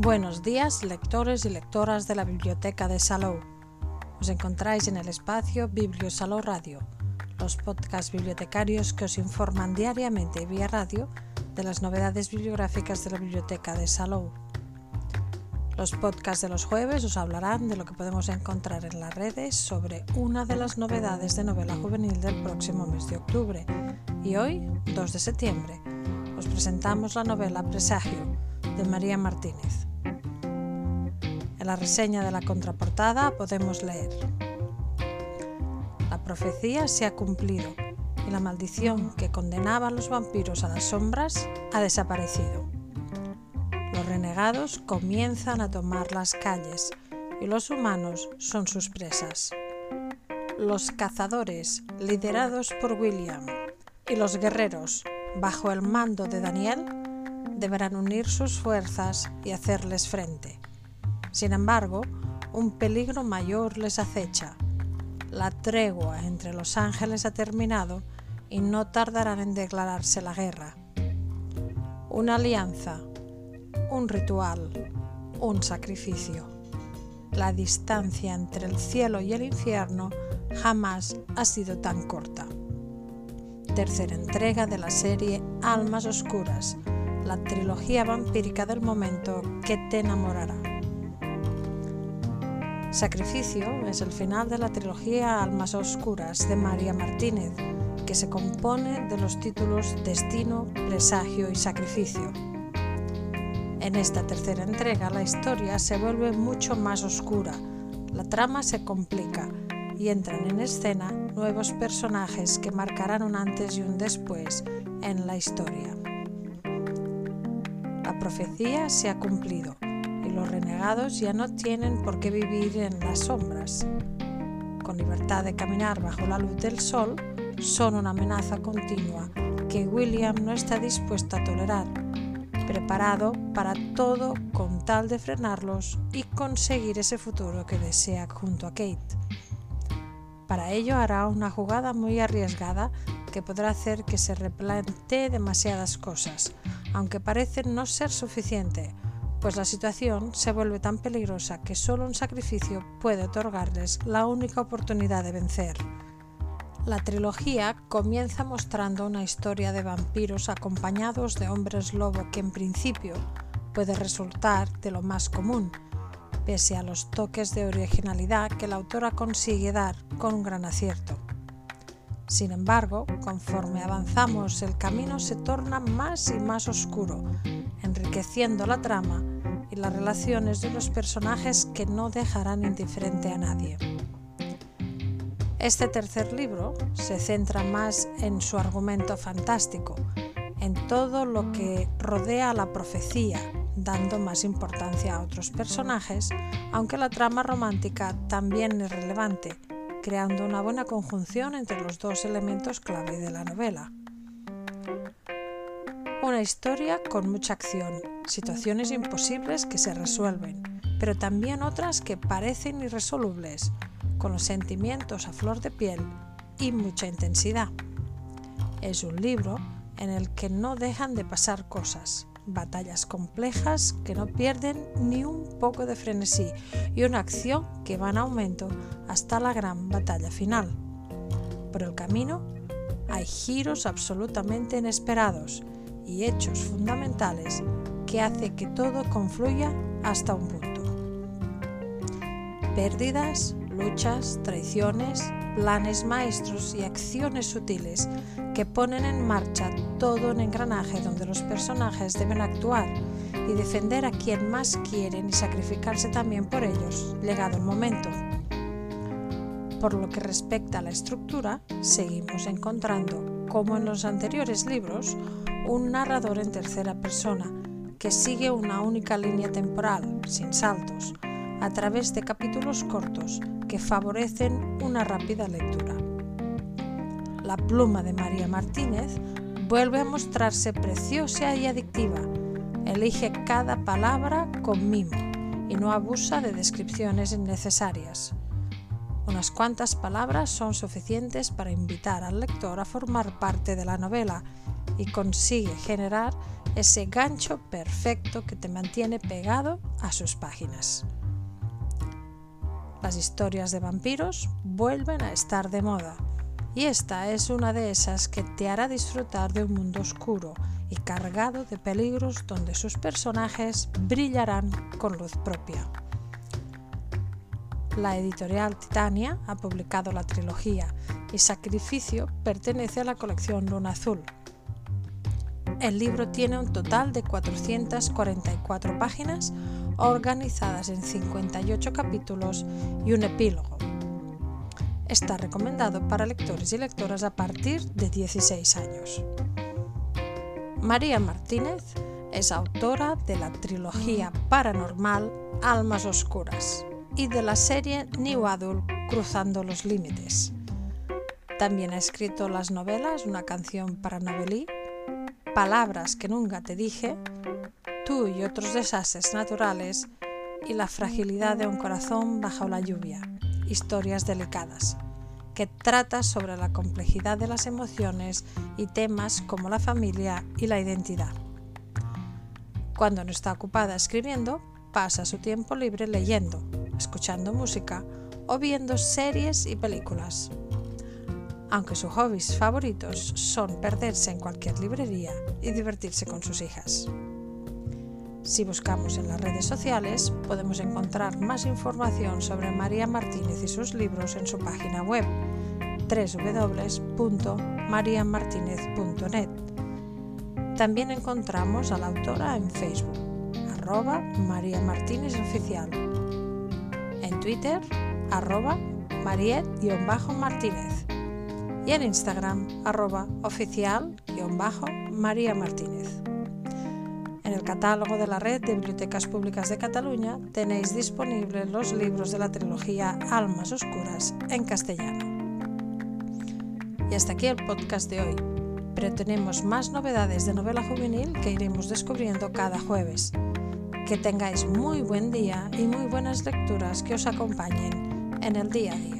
Buenos días, lectores y lectoras de la Biblioteca de Salou. Os encontráis en el espacio Biblio Salou Radio, los podcasts bibliotecarios que os informan diariamente vía radio de las novedades bibliográficas de la Biblioteca de Salou. Los podcasts de los jueves os hablarán de lo que podemos encontrar en las redes sobre una de las novedades de novela juvenil del próximo mes de octubre. Y hoy, 2 de septiembre, os presentamos la novela Presagio de María Martínez. En la reseña de la contraportada podemos leer La profecía se ha cumplido y la maldición que condenaba a los vampiros a las sombras ha desaparecido. Los renegados comienzan a tomar las calles y los humanos son sus presas. Los cazadores, liderados por William, y los guerreros, bajo el mando de Daniel, deberán unir sus fuerzas y hacerles frente. Sin embargo, un peligro mayor les acecha. La tregua entre los ángeles ha terminado y no tardarán en declararse la guerra. Una alianza, un ritual, un sacrificio. La distancia entre el cielo y el infierno jamás ha sido tan corta. Tercera entrega de la serie Almas Oscuras, la trilogía vampírica del momento que te enamorará. Sacrificio es el final de la trilogía Almas Oscuras de María Martínez, que se compone de los títulos Destino, Presagio y Sacrificio. En esta tercera entrega la historia se vuelve mucho más oscura, la trama se complica y entran en escena nuevos personajes que marcarán un antes y un después en la historia. Profecía se ha cumplido y los renegados ya no tienen por qué vivir en las sombras. Con libertad de caminar bajo la luz del sol, son una amenaza continua que William no está dispuesto a tolerar, preparado para todo con tal de frenarlos y conseguir ese futuro que desea junto a Kate. Para ello hará una jugada muy arriesgada que podrá hacer que se replantee demasiadas cosas, aunque parece no ser suficiente, pues la situación se vuelve tan peligrosa que solo un sacrificio puede otorgarles la única oportunidad de vencer. La trilogía comienza mostrando una historia de vampiros acompañados de hombres lobo que en principio puede resultar de lo más común, pese a los toques de originalidad que la autora consigue dar con un gran acierto. Sin embargo, conforme avanzamos, el camino se torna más y más oscuro, enriqueciendo la trama y las relaciones de los personajes que no dejarán indiferente a nadie. Este tercer libro se centra más en su argumento fantástico, en todo lo que rodea a la profecía, dando más importancia a otros personajes, aunque la trama romántica también es relevante, creando una buena conjunción entre los dos elementos clave de la novela. Una historia con mucha acción, situaciones imposibles que se resuelven, pero también otras que parecen irresolubles, con los sentimientos a flor de piel y mucha intensidad. Es un libro en el que no dejan de pasar cosas, batallas complejas que no pierden ni un poco de frenesí y una acción que va en aumento hasta la gran batalla final. Por el camino hay giros absolutamente inesperados y hechos fundamentales que hace que todo confluya hasta un punto. Pérdidas, luchas, traiciones, planes maestros y acciones sutiles que ponen en marcha todo un engranaje donde los personajes deben actuar y defender a quien más quieren y sacrificarse también por ellos, llegado el momento. Por lo que respecta a la estructura, seguimos encontrando, como en los anteriores libros, un narrador en tercera persona que sigue una única línea temporal, sin saltos, a través de capítulos cortos que favorecen una rápida lectura. La pluma de María Martínez vuelve a mostrarse preciosa y adictiva. Elige cada palabra con mimo y no abusa de descripciones innecesarias. Unas cuantas palabras son suficientes para invitar al lector a formar parte de la novela y consigue generar ese gancho perfecto que te mantiene pegado a sus páginas. Las historias de vampiros vuelven a estar de moda y esta es una de esas que te hará disfrutar de un mundo oscuro y cargado de peligros donde sus personajes brillarán con luz propia. La editorial Titania ha publicado la trilogía y Sacrificio pertenece a la colección Luna Azul. El libro tiene un total de 444 páginas organizadas en 58 capítulos y un epílogo. Está recomendado para lectores y lectoras a partir de 16 años. María Martínez es autora de la trilogía paranormal Almas Oscuras y de la serie New Adult Cruzando los Límites. También ha escrito las novelas Una canción para Novelí, Palabras que nunca te dije, Tú y otros desastres naturales y La fragilidad de un corazón bajo la lluvia, historias delicadas, que trata sobre la complejidad de las emociones y temas como la familia y la identidad. Cuando no está ocupada escribiendo, pasa su tiempo libre leyendo, escuchando música o viendo series y películas. Aunque sus hobbies favoritos son perderse en cualquier librería y divertirse con sus hijas. Si buscamos en las redes sociales, podemos encontrar más información sobre María Martínez y sus libros en su página web www.mariamartinez.net. También encontramos a la autora en Facebook, arroba María Martínez Oficial en Twitter, arroba mariet-martínez y en Instagram, arroba oficial-maría Martínez. En el catálogo de la Red de Bibliotecas Públicas de Cataluña tenéis disponibles los libros de la trilogía Almas Oscuras en castellano. Y hasta aquí el podcast de hoy, pero tenemos más novedades de novela juvenil que iremos descubriendo cada jueves. Que tengáis muy buen día y muy buenas lecturas que os acompañen en el día a día.